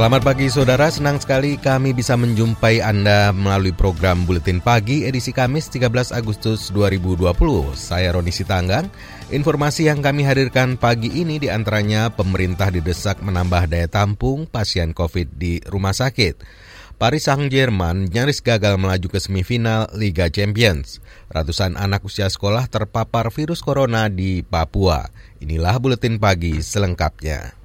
Selamat pagi saudara, senang sekali kami bisa menjumpai Anda melalui program Buletin Pagi edisi Kamis 13 Agustus 2020. Saya Roni Sitanggang. Informasi yang kami hadirkan pagi ini di antaranya pemerintah didesak menambah daya tampung pasien COVID di rumah sakit. Paris Saint-Germain nyaris gagal melaju ke semifinal Liga Champions. Ratusan anak usia sekolah terpapar virus corona di Papua. Inilah Buletin Pagi selengkapnya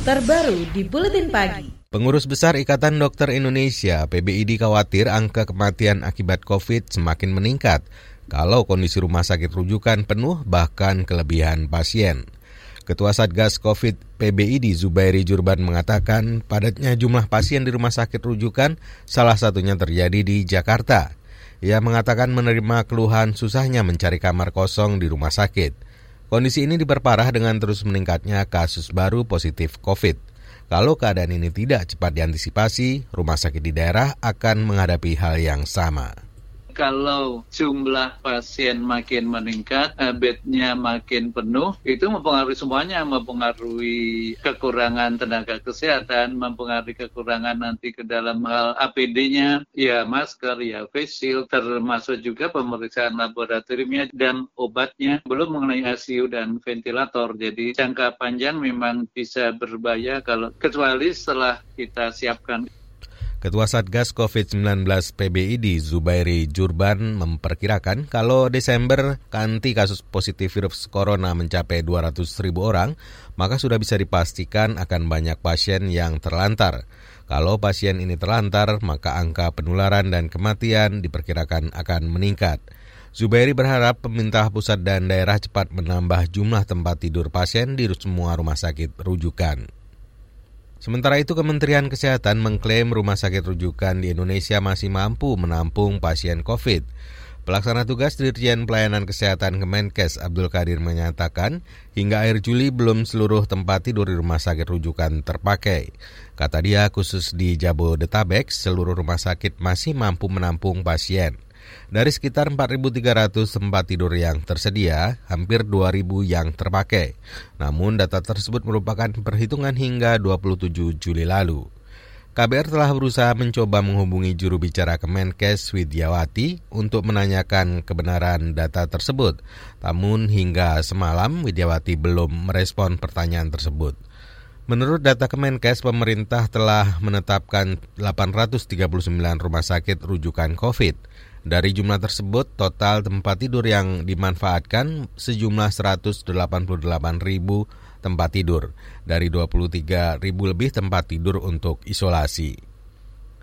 terbaru di Buletin Pagi. Pengurus Besar Ikatan Dokter Indonesia PBID khawatir angka kematian akibat COVID semakin meningkat kalau kondisi rumah sakit rujukan penuh bahkan kelebihan pasien. Ketua Satgas COVID PBID Zubairi Jurban mengatakan padatnya jumlah pasien di rumah sakit rujukan salah satunya terjadi di Jakarta. Ia mengatakan menerima keluhan susahnya mencari kamar kosong di rumah sakit. Kondisi ini diperparah dengan terus meningkatnya kasus baru positif COVID. Kalau keadaan ini tidak cepat diantisipasi, rumah sakit di daerah akan menghadapi hal yang sama kalau jumlah pasien makin meningkat, bednya makin penuh, itu mempengaruhi semuanya, mempengaruhi kekurangan tenaga kesehatan, mempengaruhi kekurangan nanti ke dalam hal APD-nya, ya masker, ya face shield, termasuk juga pemeriksaan laboratoriumnya dan obatnya, belum mengenai ICU dan ventilator. Jadi jangka panjang memang bisa berbahaya kalau kecuali setelah kita siapkan Ketua Satgas COVID-19 PBID Zubairi Jurban memperkirakan kalau Desember kanti kasus positif virus corona mencapai 200 ribu orang, maka sudah bisa dipastikan akan banyak pasien yang terlantar. Kalau pasien ini terlantar, maka angka penularan dan kematian diperkirakan akan meningkat. Zubairi berharap pemerintah pusat dan daerah cepat menambah jumlah tempat tidur pasien di semua rumah sakit rujukan. Sementara itu Kementerian Kesehatan mengklaim rumah sakit rujukan di Indonesia masih mampu menampung pasien COVID. Pelaksana tugas Dirjen Pelayanan Kesehatan Kemenkes Abdul Kadir menyatakan hingga akhir Juli belum seluruh tempat tidur di rumah sakit rujukan terpakai. Kata dia khusus di Jabodetabek seluruh rumah sakit masih mampu menampung pasien. Dari sekitar 4.300 tempat tidur yang tersedia, hampir 2.000 yang terpakai. Namun data tersebut merupakan perhitungan hingga 27 Juli lalu. KBR telah berusaha mencoba menghubungi juru bicara Kemenkes Widyawati untuk menanyakan kebenaran data tersebut. Namun hingga semalam Widyawati belum merespon pertanyaan tersebut. Menurut data Kemenkes, pemerintah telah menetapkan 839 rumah sakit rujukan COVID. Dari jumlah tersebut, total tempat tidur yang dimanfaatkan sejumlah 188 ribu tempat tidur, dari 23 ribu lebih tempat tidur untuk isolasi.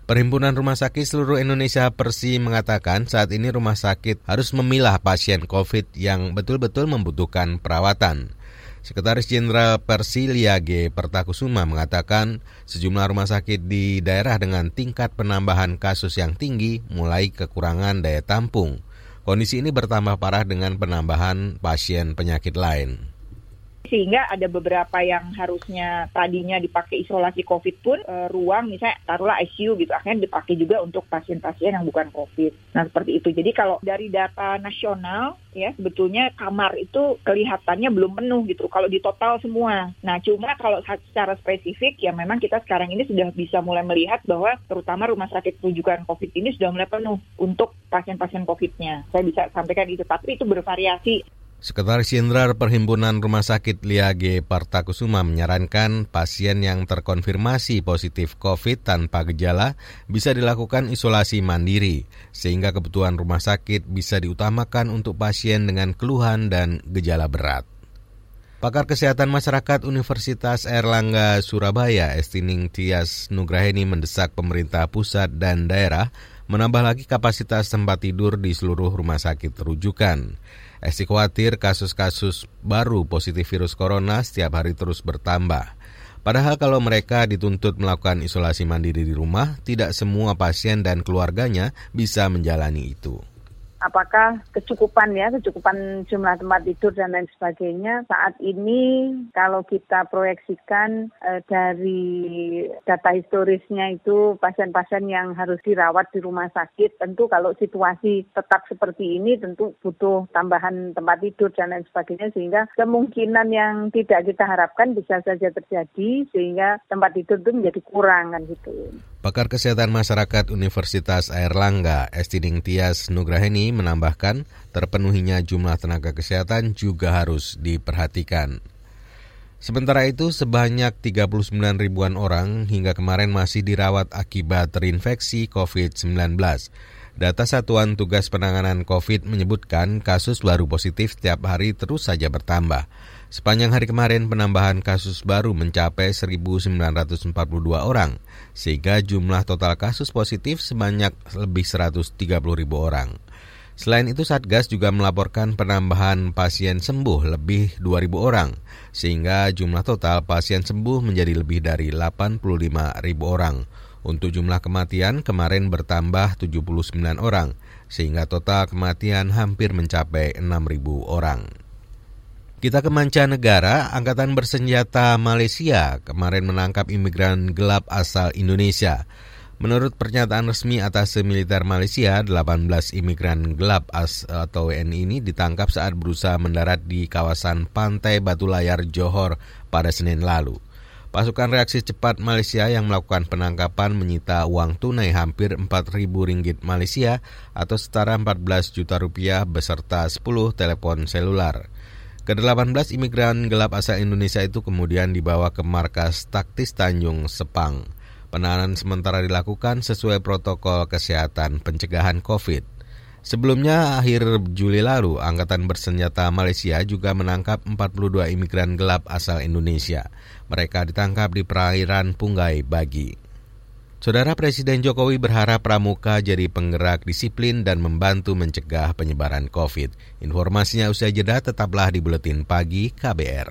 Perhimpunan Rumah Sakit seluruh Indonesia Persi mengatakan saat ini rumah sakit harus memilah pasien COVID yang betul-betul membutuhkan perawatan. Sekretaris Jenderal Persiliage Pertakusuma mengatakan sejumlah rumah sakit di daerah dengan tingkat penambahan kasus yang tinggi mulai kekurangan daya tampung. Kondisi ini bertambah parah dengan penambahan pasien penyakit lain sehingga ada beberapa yang harusnya tadinya dipakai isolasi COVID pun e, ruang misalnya taruhlah ICU gitu akhirnya dipakai juga untuk pasien-pasien yang bukan COVID. Nah seperti itu. Jadi kalau dari data nasional ya sebetulnya kamar itu kelihatannya belum penuh gitu kalau di total semua. Nah cuma kalau secara spesifik ya memang kita sekarang ini sudah bisa mulai melihat bahwa terutama rumah sakit rujukan COVID ini sudah mulai penuh untuk pasien-pasien COVID-nya. Saya bisa sampaikan itu, tapi itu bervariasi. Sekretaris Jenderal Perhimpunan Rumah Sakit Liage Partakusuma menyarankan pasien yang terkonfirmasi positif COVID tanpa gejala bisa dilakukan isolasi mandiri, sehingga kebutuhan rumah sakit bisa diutamakan untuk pasien dengan keluhan dan gejala berat. Pakar Kesehatan Masyarakat Universitas Erlangga Surabaya, Estining Tias Nugraheni mendesak pemerintah pusat dan daerah menambah lagi kapasitas tempat tidur di seluruh rumah sakit rujukan. Esti khawatir kasus-kasus baru positif virus corona setiap hari terus bertambah. Padahal kalau mereka dituntut melakukan isolasi mandiri di rumah, tidak semua pasien dan keluarganya bisa menjalani itu apakah kecukupan ya, kecukupan jumlah tempat tidur dan lain sebagainya. Saat ini kalau kita proyeksikan eh, dari data historisnya itu pasien-pasien yang harus dirawat di rumah sakit, tentu kalau situasi tetap seperti ini tentu butuh tambahan tempat tidur dan lain sebagainya sehingga kemungkinan yang tidak kita harapkan bisa saja terjadi sehingga tempat tidur itu menjadi kurang kan gitu. Pakar Kesehatan Masyarakat Universitas Airlangga, Estiding Tias Nugraheni menambahkan terpenuhinya jumlah tenaga kesehatan juga harus diperhatikan. Sementara itu, sebanyak 39 ribuan orang hingga kemarin masih dirawat akibat terinfeksi COVID-19. Data Satuan Tugas Penanganan COVID menyebutkan kasus baru positif setiap hari terus saja bertambah. Sepanjang hari kemarin penambahan kasus baru mencapai 1.942 orang, sehingga jumlah total kasus positif sebanyak lebih 130 ribu orang. Selain itu Satgas juga melaporkan penambahan pasien sembuh lebih 2.000 orang, sehingga jumlah total pasien sembuh menjadi lebih dari 85 ribu orang. Untuk jumlah kematian kemarin bertambah 79 orang, sehingga total kematian hampir mencapai 6.000 orang. Kita ke mancanegara, Angkatan Bersenjata Malaysia kemarin menangkap imigran gelap asal Indonesia. Menurut pernyataan resmi atas militer Malaysia, 18 imigran gelap as atau WNI ini ditangkap saat berusaha mendarat di kawasan Pantai Batu Layar Johor pada Senin lalu. Pasukan reaksi cepat Malaysia yang melakukan penangkapan menyita uang tunai hampir 4.000 ringgit Malaysia atau setara 14 juta rupiah beserta 10 telepon selular. Ke-18 imigran gelap asal Indonesia itu kemudian dibawa ke markas taktis Tanjung Sepang. Penahanan sementara dilakukan sesuai protokol kesehatan pencegahan COVID. Sebelumnya, akhir Juli lalu, Angkatan Bersenjata Malaysia juga menangkap 42 imigran gelap asal Indonesia. Mereka ditangkap di perairan Punggai Bagi. Saudara Presiden Jokowi berharap pramuka jadi penggerak disiplin dan membantu mencegah penyebaran COVID. Informasinya usai jeda tetaplah di Buletin Pagi KBR.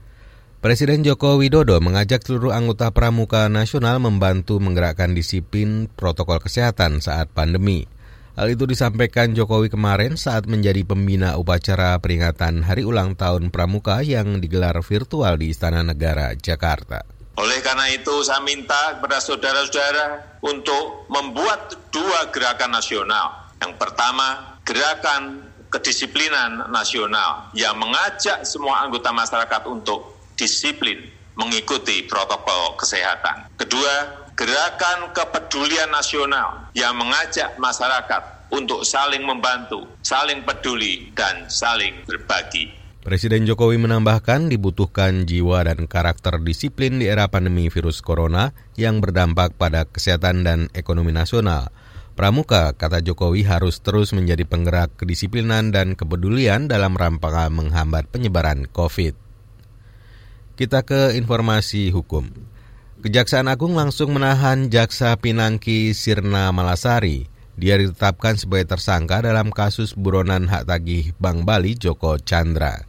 Presiden Joko Widodo mengajak seluruh anggota Pramuka Nasional membantu menggerakkan disiplin protokol kesehatan saat pandemi. Hal itu disampaikan Jokowi kemarin saat menjadi pembina upacara peringatan Hari Ulang Tahun Pramuka yang digelar virtual di Istana Negara, Jakarta. Oleh karena itu saya minta kepada saudara-saudara untuk membuat dua gerakan nasional. Yang pertama, gerakan kedisiplinan nasional yang mengajak semua anggota masyarakat untuk disiplin mengikuti protokol kesehatan. Kedua, gerakan kepedulian nasional yang mengajak masyarakat untuk saling membantu, saling peduli, dan saling berbagi. Presiden Jokowi menambahkan dibutuhkan jiwa dan karakter disiplin di era pandemi virus corona yang berdampak pada kesehatan dan ekonomi nasional. Pramuka, kata Jokowi, harus terus menjadi penggerak kedisiplinan dan kepedulian dalam rangka menghambat penyebaran COVID. Kita ke informasi hukum. Kejaksaan Agung langsung menahan Jaksa Pinangki Sirna Malasari. Dia ditetapkan sebagai tersangka dalam kasus buronan hak tagih Bank Bali Joko Chandra.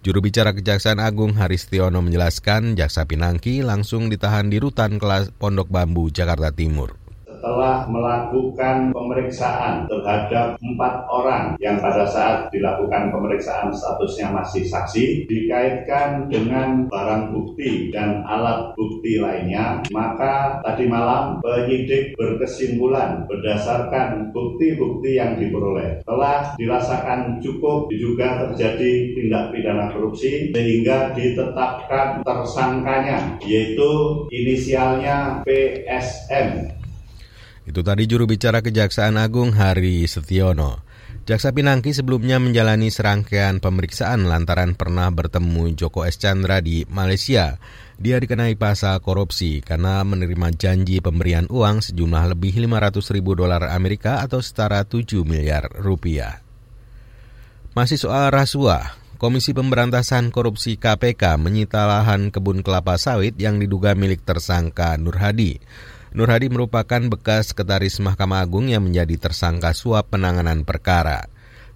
Juru bicara Kejaksaan Agung Haristiono menjelaskan Jaksa Pinangki langsung ditahan di rutan kelas Pondok Bambu, Jakarta Timur telah melakukan pemeriksaan terhadap empat orang yang pada saat dilakukan pemeriksaan statusnya masih saksi dikaitkan dengan barang bukti dan alat bukti lainnya maka tadi malam penyidik berkesimpulan berdasarkan bukti-bukti yang diperoleh telah dirasakan cukup diduga terjadi tindak pidana korupsi sehingga ditetapkan tersangkanya yaitu inisialnya PSM itu tadi juru bicara Kejaksaan Agung Hari Setiono. Jaksa Pinangki sebelumnya menjalani serangkaian pemeriksaan lantaran pernah bertemu Joko S. Chandra di Malaysia. Dia dikenai pasal korupsi karena menerima janji pemberian uang sejumlah lebih 500 ribu dolar Amerika atau setara 7 miliar rupiah. Masih soal rasuah, Komisi Pemberantasan Korupsi KPK menyita lahan kebun kelapa sawit yang diduga milik tersangka Nur Hadi. Nur Hadi merupakan bekas sekretaris Mahkamah Agung yang menjadi tersangka suap penanganan perkara.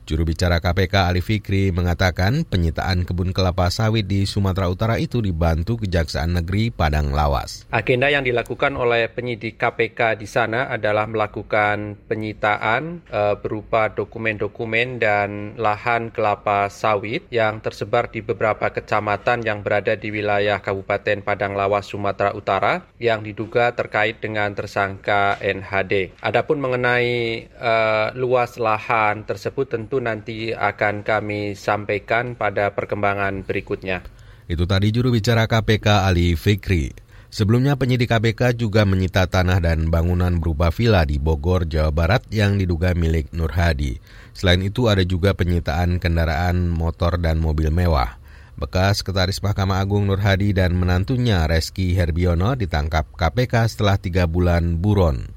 Juru bicara KPK Ali Fikri mengatakan penyitaan kebun kelapa sawit di Sumatera Utara itu dibantu Kejaksaan Negeri Padang Lawas. Agenda yang dilakukan oleh penyidik KPK di sana adalah melakukan penyitaan e, berupa dokumen-dokumen dan lahan kelapa sawit yang tersebar di beberapa kecamatan yang berada di wilayah Kabupaten Padang Lawas Sumatera Utara yang diduga terkait dengan tersangka NHD. Adapun mengenai e, luas lahan tersebut tentu itu nanti akan kami sampaikan pada perkembangan berikutnya. Itu tadi juru bicara KPK Ali Fikri. Sebelumnya penyidik KPK juga menyita tanah dan bangunan berupa villa di Bogor, Jawa Barat yang diduga milik Nur Hadi. Selain itu ada juga penyitaan kendaraan motor dan mobil mewah. Bekas Sekretaris Mahkamah Agung Nur Hadi dan menantunya Reski Herbiono ditangkap KPK setelah tiga bulan buron.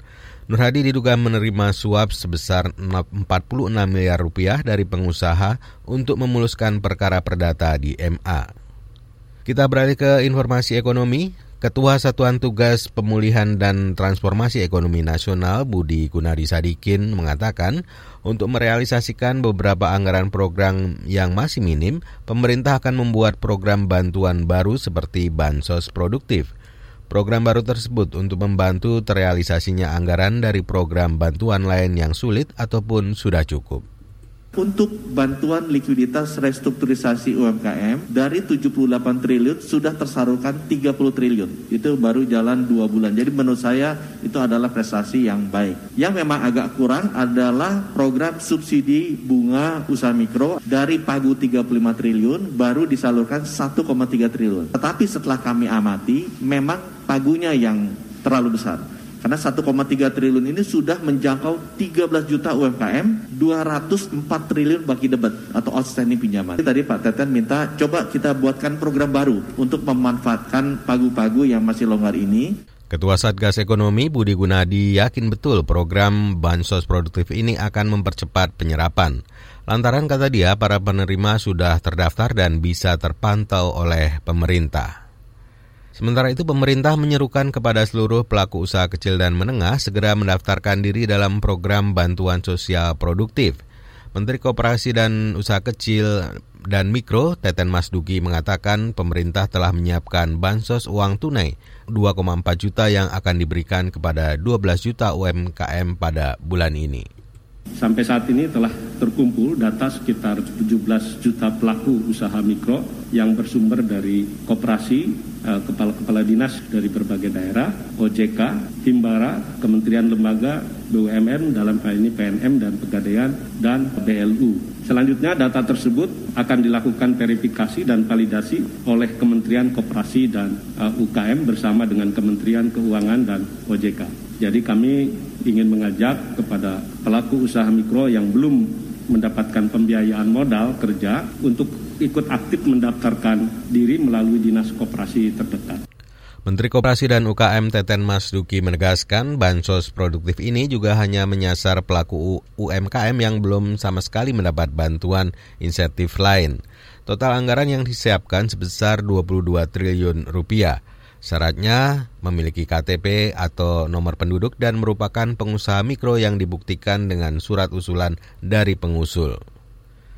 Nur Hadi diduga menerima suap sebesar 46 miliar rupiah dari pengusaha untuk memuluskan perkara perdata di MA. Kita beralih ke informasi ekonomi. Ketua Satuan Tugas Pemulihan dan Transformasi Ekonomi Nasional Budi Gunadi Sadikin mengatakan untuk merealisasikan beberapa anggaran program yang masih minim, pemerintah akan membuat program bantuan baru seperti bansos produktif. Program baru tersebut untuk membantu terrealisasinya anggaran dari program bantuan lain yang sulit ataupun sudah cukup. Untuk bantuan likuiditas restrukturisasi UMKM dari 78 triliun sudah tersalurkan 30 triliun. Itu baru jalan dua bulan. Jadi menurut saya itu adalah prestasi yang baik. Yang memang agak kurang adalah program subsidi bunga usaha mikro dari pagu 35 triliun baru disalurkan 1,3 triliun. Tetapi setelah kami amati memang pagunya yang terlalu besar. Karena 1,3 triliun ini sudah menjangkau 13 juta UMKM, 204 triliun bagi debat atau outstanding pinjaman. Tadi Pak Teten minta coba kita buatkan program baru untuk memanfaatkan pagu-pagu yang masih longgar ini. Ketua Satgas Ekonomi Budi Gunadi yakin betul program Bansos Produktif ini akan mempercepat penyerapan. Lantaran kata dia para penerima sudah terdaftar dan bisa terpantau oleh pemerintah. Sementara itu pemerintah menyerukan kepada seluruh pelaku usaha kecil dan menengah segera mendaftarkan diri dalam program bantuan sosial produktif. Menteri Koperasi dan Usaha Kecil dan Mikro, Teten Mas Duki mengatakan pemerintah telah menyiapkan bansos uang tunai 2,4 juta yang akan diberikan kepada 12 juta UMKM pada bulan ini. Sampai saat ini telah terkumpul data sekitar 17 juta pelaku usaha mikro yang bersumber dari koperasi Eh, kepala-kepala dinas dari berbagai daerah, OJK, Himbara, Kementerian Lembaga, BUMN dalam hal ini PNM dan Pegadaian, dan BLU. Selanjutnya data tersebut akan dilakukan verifikasi dan validasi oleh Kementerian Koperasi dan eh, UKM bersama dengan Kementerian Keuangan dan OJK. Jadi kami ingin mengajak kepada pelaku usaha mikro yang belum mendapatkan pembiayaan modal kerja untuk ikut aktif mendaftarkan diri melalui dinas koperasi terdekat. Menteri Koperasi dan UKM Teten Mas Duki menegaskan bansos produktif ini juga hanya menyasar pelaku UMKM yang belum sama sekali mendapat bantuan insentif lain. Total anggaran yang disiapkan sebesar 22 triliun rupiah. Syaratnya memiliki KTP atau nomor penduduk dan merupakan pengusaha mikro yang dibuktikan dengan surat usulan dari pengusul.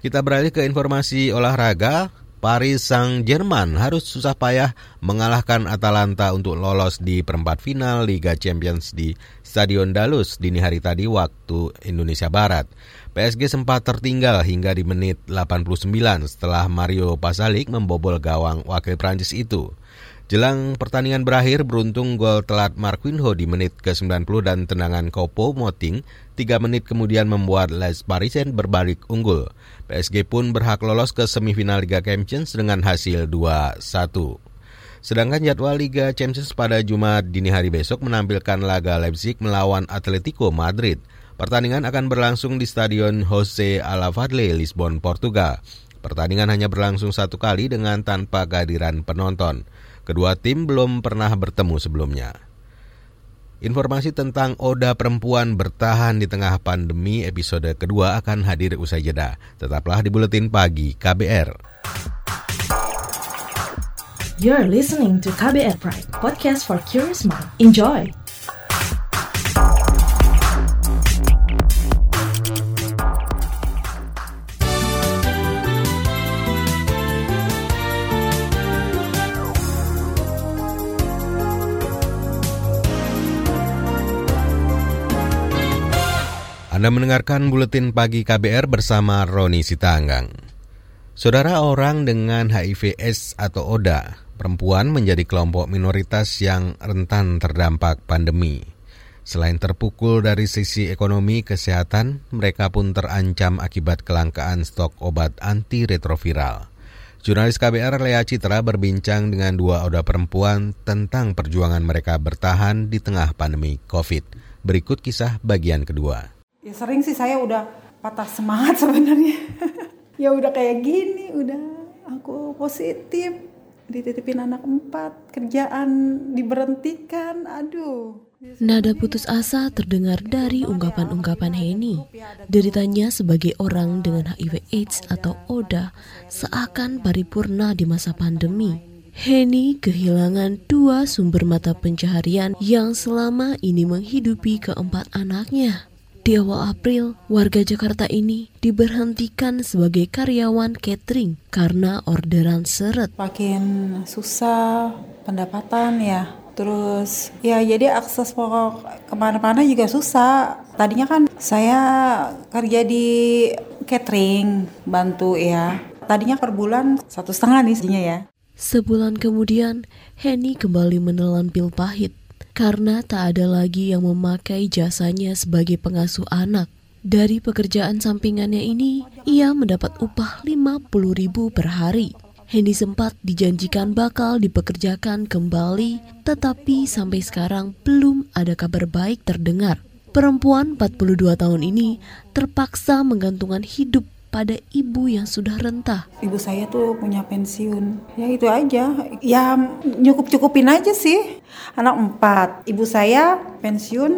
Kita beralih ke informasi olahraga. Paris Saint-Germain harus susah payah mengalahkan Atalanta untuk lolos di perempat final Liga Champions di Stadion Dalus dini hari tadi waktu Indonesia Barat. PSG sempat tertinggal hingga di menit 89 setelah Mario Pasalic membobol gawang wakil Prancis itu. Jelang pertandingan berakhir, beruntung gol telat Marquinho di menit ke-90 dan tendangan Kopo Moting 3 menit kemudian membuat Les Parisien berbalik unggul. PSG pun berhak lolos ke semifinal Liga Champions dengan hasil 2-1. Sedangkan jadwal Liga Champions pada Jumat dini hari besok menampilkan laga Leipzig melawan Atletico Madrid. Pertandingan akan berlangsung di Stadion Jose Alafadle, Lisbon, Portugal. Pertandingan hanya berlangsung satu kali dengan tanpa kehadiran penonton. Kedua tim belum pernah bertemu sebelumnya. Informasi tentang Oda Perempuan bertahan di tengah pandemi episode kedua akan hadir usai jeda. Tetaplah di Buletin Pagi KBR. You're listening to KBR Pride, podcast for curious mind. Enjoy! Anda mendengarkan Buletin Pagi KBR bersama Roni Sitanggang. Saudara orang dengan HIV/AIDS atau ODA, perempuan menjadi kelompok minoritas yang rentan terdampak pandemi. Selain terpukul dari sisi ekonomi kesehatan, mereka pun terancam akibat kelangkaan stok obat antiretroviral. Jurnalis KBR Lea Citra berbincang dengan dua ODA perempuan tentang perjuangan mereka bertahan di tengah pandemi COVID. Berikut kisah bagian kedua. Ya sering sih saya udah patah semangat sebenarnya. ya udah kayak gini, udah aku positif, dititipin anak empat, kerjaan diberhentikan, aduh. Nada putus asa terdengar dari ungkapan-ungkapan Heni. Deritanya sebagai orang dengan HIV AIDS atau ODA seakan paripurna di masa pandemi. Heni kehilangan dua sumber mata pencaharian yang selama ini menghidupi keempat anaknya. Di awal April, warga Jakarta ini diberhentikan sebagai karyawan catering karena orderan seret. Makin susah pendapatan ya. Terus ya jadi akses pokok ke mana-mana juga susah. Tadinya kan saya kerja di catering, bantu ya. Tadinya per bulan satu setengah nih sebenarnya ya. Sebulan kemudian, Henny kembali menelan pil pahit karena tak ada lagi yang memakai jasanya sebagai pengasuh anak. Dari pekerjaan sampingannya ini, ia mendapat upah 50 ribu per hari. Hendy sempat dijanjikan bakal dipekerjakan kembali, tetapi sampai sekarang belum ada kabar baik terdengar. Perempuan 42 tahun ini terpaksa menggantungkan hidup pada ibu yang sudah rentah. Ibu saya tuh punya pensiun. Ya itu aja. Ya nyukup-cukupin aja sih. Anak empat. Ibu saya pensiun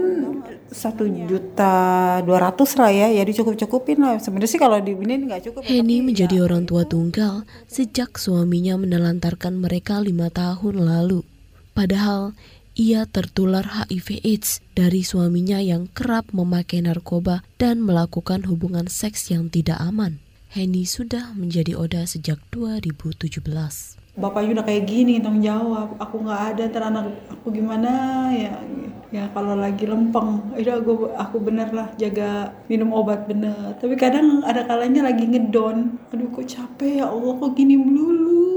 satu juta dua ratus lah ya. Ya dicukup-cukupin lah. Sebenarnya sih kalau di ini nggak cukup. Henny menjadi ya. orang tua tunggal sejak suaminya menelantarkan mereka lima tahun lalu. Padahal ia tertular HIV AIDS dari suaminya yang kerap memakai narkoba dan melakukan hubungan seks yang tidak aman. Henny sudah menjadi Oda sejak 2017. Bapaknya udah kayak gini tanggung jawab. Aku nggak ada ntar anak aku gimana? Ya ya kalau lagi lempeng. Itu aku aku bener lah jaga minum obat bener. Tapi kadang ada kalanya lagi ngedon. Aduh kok capek ya Allah kok gini melulu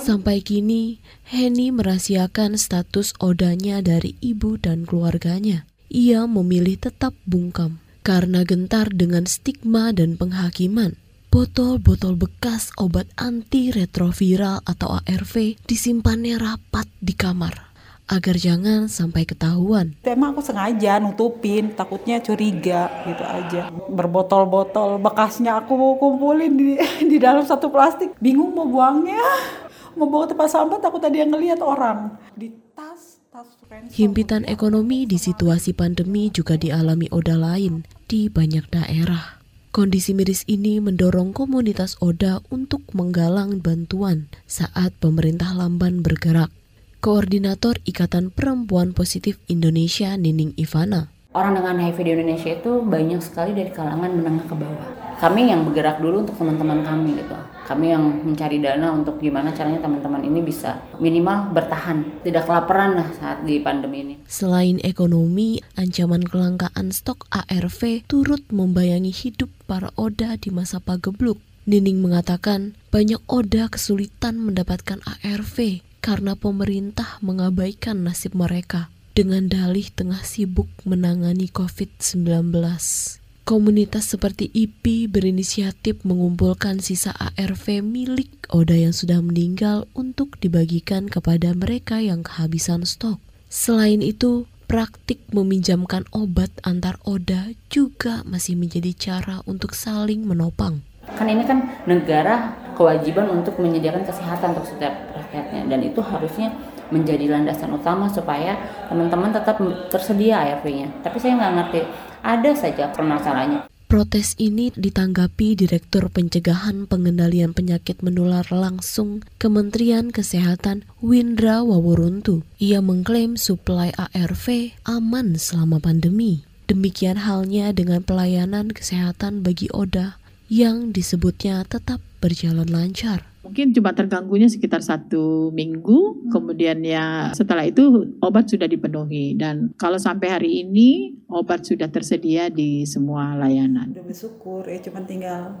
sampai kini Henny merahasiakan status odanya dari ibu dan keluarganya. Ia memilih tetap bungkam karena gentar dengan stigma dan penghakiman. Botol-botol bekas obat anti-retroviral atau ARV disimpannya rapat di kamar agar jangan sampai ketahuan. Emang aku sengaja nutupin, takutnya curiga gitu aja. Berbotol-botol bekasnya aku mau kumpulin di, di dalam satu plastik. Bingung mau buangnya, mau bawa tempat sampah takut tadi yang ngelihat orang. Di tas, tas Himpitan ekonomi di situasi pandemi juga dialami Oda lain di banyak daerah. Kondisi miris ini mendorong komunitas Oda untuk menggalang bantuan saat pemerintah lamban bergerak. Koordinator Ikatan Perempuan Positif Indonesia Nining Ivana. Orang dengan HIV di Indonesia itu banyak sekali dari kalangan menengah ke bawah. Kami yang bergerak dulu untuk teman-teman kami gitu. Kami yang mencari dana untuk gimana caranya teman-teman ini bisa minimal bertahan, tidak kelaparan lah saat di pandemi ini. Selain ekonomi, ancaman kelangkaan stok ARV turut membayangi hidup para Oda di masa pagebluk. Nining mengatakan banyak Oda kesulitan mendapatkan ARV karena pemerintah mengabaikan nasib mereka dengan dalih tengah sibuk menangani COVID-19. Komunitas seperti IPI berinisiatif mengumpulkan sisa ARV milik Oda yang sudah meninggal untuk dibagikan kepada mereka yang kehabisan stok. Selain itu, praktik meminjamkan obat antar oda juga masih menjadi cara untuk saling menopang. Kan ini kan negara kewajiban untuk menyediakan kesehatan untuk setiap rakyatnya dan itu harusnya menjadi landasan utama supaya teman-teman tetap tersedia ARV-nya. Tapi saya nggak ngerti, ada saja permasalahannya. Protes ini ditanggapi Direktur Pencegahan Pengendalian Penyakit Menular Langsung Kementerian Kesehatan Windra Waworuntu. Ia mengklaim suplai ARV aman selama pandemi. Demikian halnya dengan pelayanan kesehatan bagi Oda yang disebutnya tetap berjalan lancar. Mungkin cuma terganggunya sekitar satu minggu, kemudian ya setelah itu obat sudah dipenuhi dan kalau sampai hari ini obat sudah tersedia di semua layanan. Udah bersyukur ya cuma tinggal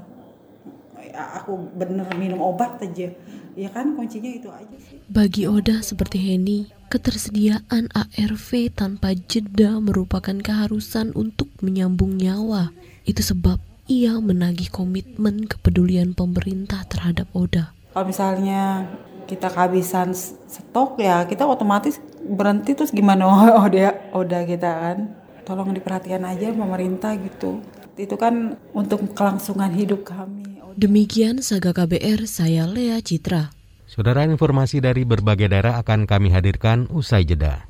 ya, aku bener minum obat aja. Ya kan kuncinya itu aja sih. Bagi Oda seperti Heni, ketersediaan ARV tanpa jeda merupakan keharusan untuk menyambung nyawa. Itu sebab ia menagih komitmen kepedulian pemerintah terhadap Oda. Kalau misalnya kita kehabisan stok ya kita otomatis berhenti terus gimana Oda Oda kita kan. Tolong diperhatikan aja pemerintah gitu. Itu kan untuk kelangsungan hidup kami. Demikian Saga KBR, saya Lea Citra. Saudara informasi dari berbagai daerah akan kami hadirkan usai jeda.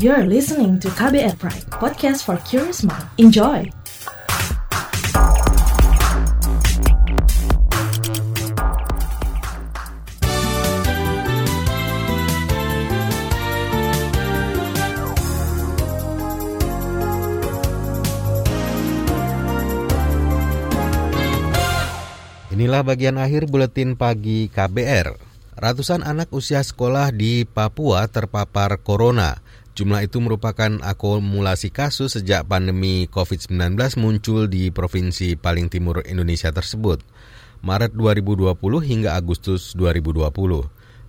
You're listening to KBR Pride, podcast for curious mind. Enjoy! Inilah bagian akhir buletin pagi KBR. Ratusan anak usia sekolah di Papua terpapar corona. Jumlah itu merupakan akumulasi kasus sejak pandemi COVID-19 muncul di provinsi paling timur Indonesia tersebut, Maret 2020 hingga Agustus 2020.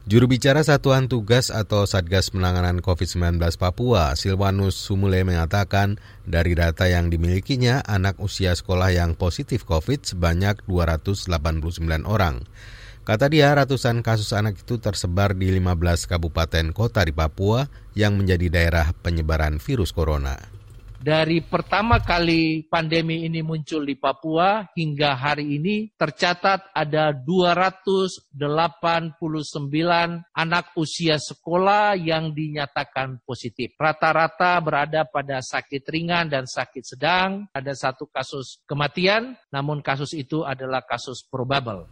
Juru bicara Satuan Tugas atau Satgas Penanganan COVID-19 Papua, Silvanus Sumule mengatakan dari data yang dimilikinya, anak usia sekolah yang positif COVID sebanyak 289 orang. Kata dia, ratusan kasus anak itu tersebar di 15 kabupaten kota di Papua yang menjadi daerah penyebaran virus corona. Dari pertama kali pandemi ini muncul di Papua hingga hari ini tercatat ada 289 anak usia sekolah yang dinyatakan positif. Rata-rata berada pada sakit ringan dan sakit sedang. Ada satu kasus kematian, namun kasus itu adalah kasus probable.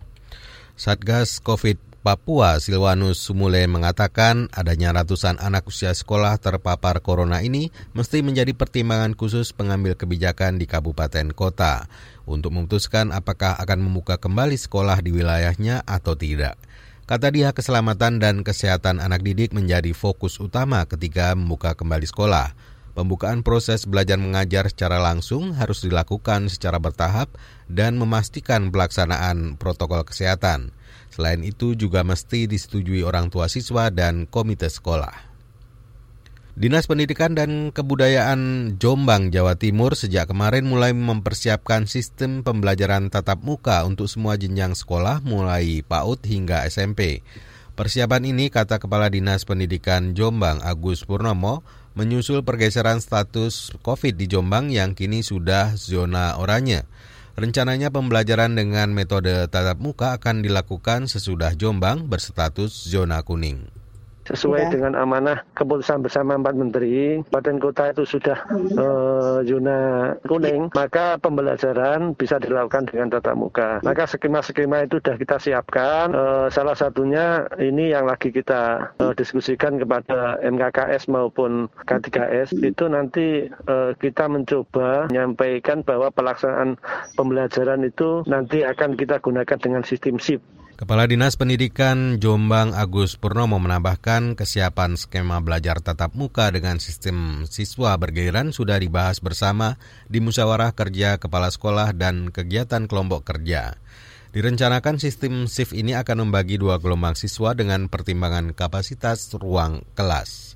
Satgas COVID Papua Silwanus Sumule mengatakan adanya ratusan anak usia sekolah terpapar corona ini mesti menjadi pertimbangan khusus pengambil kebijakan di kabupaten kota untuk memutuskan apakah akan membuka kembali sekolah di wilayahnya atau tidak. Kata dia keselamatan dan kesehatan anak didik menjadi fokus utama ketika membuka kembali sekolah. Pembukaan proses belajar mengajar secara langsung harus dilakukan secara bertahap dan memastikan pelaksanaan protokol kesehatan. Selain itu juga mesti disetujui orang tua siswa dan komite sekolah. Dinas Pendidikan dan Kebudayaan Jombang, Jawa Timur sejak kemarin mulai mempersiapkan sistem pembelajaran tatap muka untuk semua jenjang sekolah mulai PAUD hingga SMP. Persiapan ini, kata Kepala Dinas Pendidikan Jombang Agus Purnomo, menyusul pergeseran status COVID di Jombang yang kini sudah zona oranye. Rencananya pembelajaran dengan metode tatap muka akan dilakukan sesudah Jombang berstatus zona kuning sesuai ya. dengan amanah keputusan bersama empat menteri, Kabupaten Kota itu sudah uh, zona kuning, maka pembelajaran bisa dilakukan dengan tatap muka. Maka skema-skema itu sudah kita siapkan. Uh, salah satunya ini yang lagi kita uh, diskusikan kepada MKKS maupun K3S itu nanti uh, kita mencoba menyampaikan bahwa pelaksanaan pembelajaran itu nanti akan kita gunakan dengan sistem SIP. Kepala Dinas Pendidikan Jombang Agus Purnomo menambahkan kesiapan skema belajar tatap muka dengan sistem siswa bergiliran sudah dibahas bersama di musyawarah kerja kepala sekolah dan kegiatan kelompok kerja. Direncanakan sistem SIF ini akan membagi dua gelombang siswa dengan pertimbangan kapasitas ruang kelas.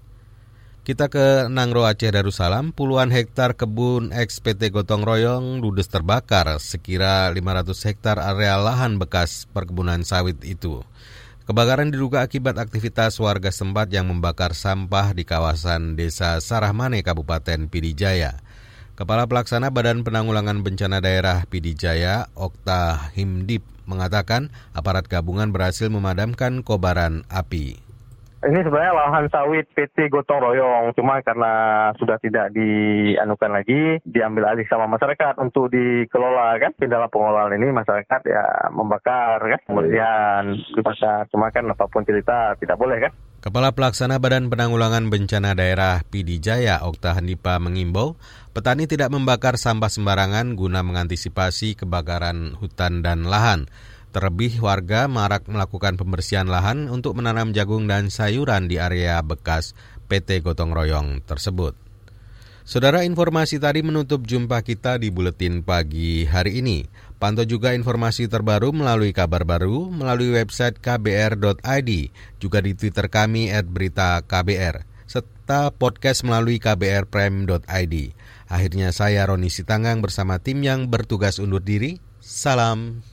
Kita ke Nangro Aceh Darussalam, puluhan hektar kebun eks PT Gotong Royong ludes terbakar, sekira 500 hektar area lahan bekas perkebunan sawit itu. Kebakaran diduga akibat aktivitas warga setempat yang membakar sampah di kawasan Desa Sarahmane, Kabupaten Pidijaya. Kepala Pelaksana Badan Penanggulangan Bencana Daerah Pidijaya, Okta Himdip, mengatakan aparat gabungan berhasil memadamkan kobaran api. Ini sebenarnya lahan sawit PT Gotong Royong, cuma karena sudah tidak dianukan lagi, diambil alih sama masyarakat untuk dikelola kan. Di dalam pengelolaan ini masyarakat ya membakar kan, kemudian dibakar. Cuma kan apa pun cerita tidak boleh kan. Kepala Pelaksana Badan Penanggulangan Bencana Daerah Pidijaya Okta Handipa mengimbau petani tidak membakar sampah sembarangan guna mengantisipasi kebakaran hutan dan lahan. Terlebih warga marak melakukan pembersihan lahan untuk menanam jagung dan sayuran di area bekas PT Gotong Royong tersebut. Saudara informasi tadi menutup jumpa kita di Buletin Pagi hari ini. Pantau juga informasi terbaru melalui kabar baru melalui website kbr.id, juga di Twitter kami at berita KBR, serta podcast melalui kbrprime.id. Akhirnya saya Roni Sitanggang bersama tim yang bertugas undur diri. Salam.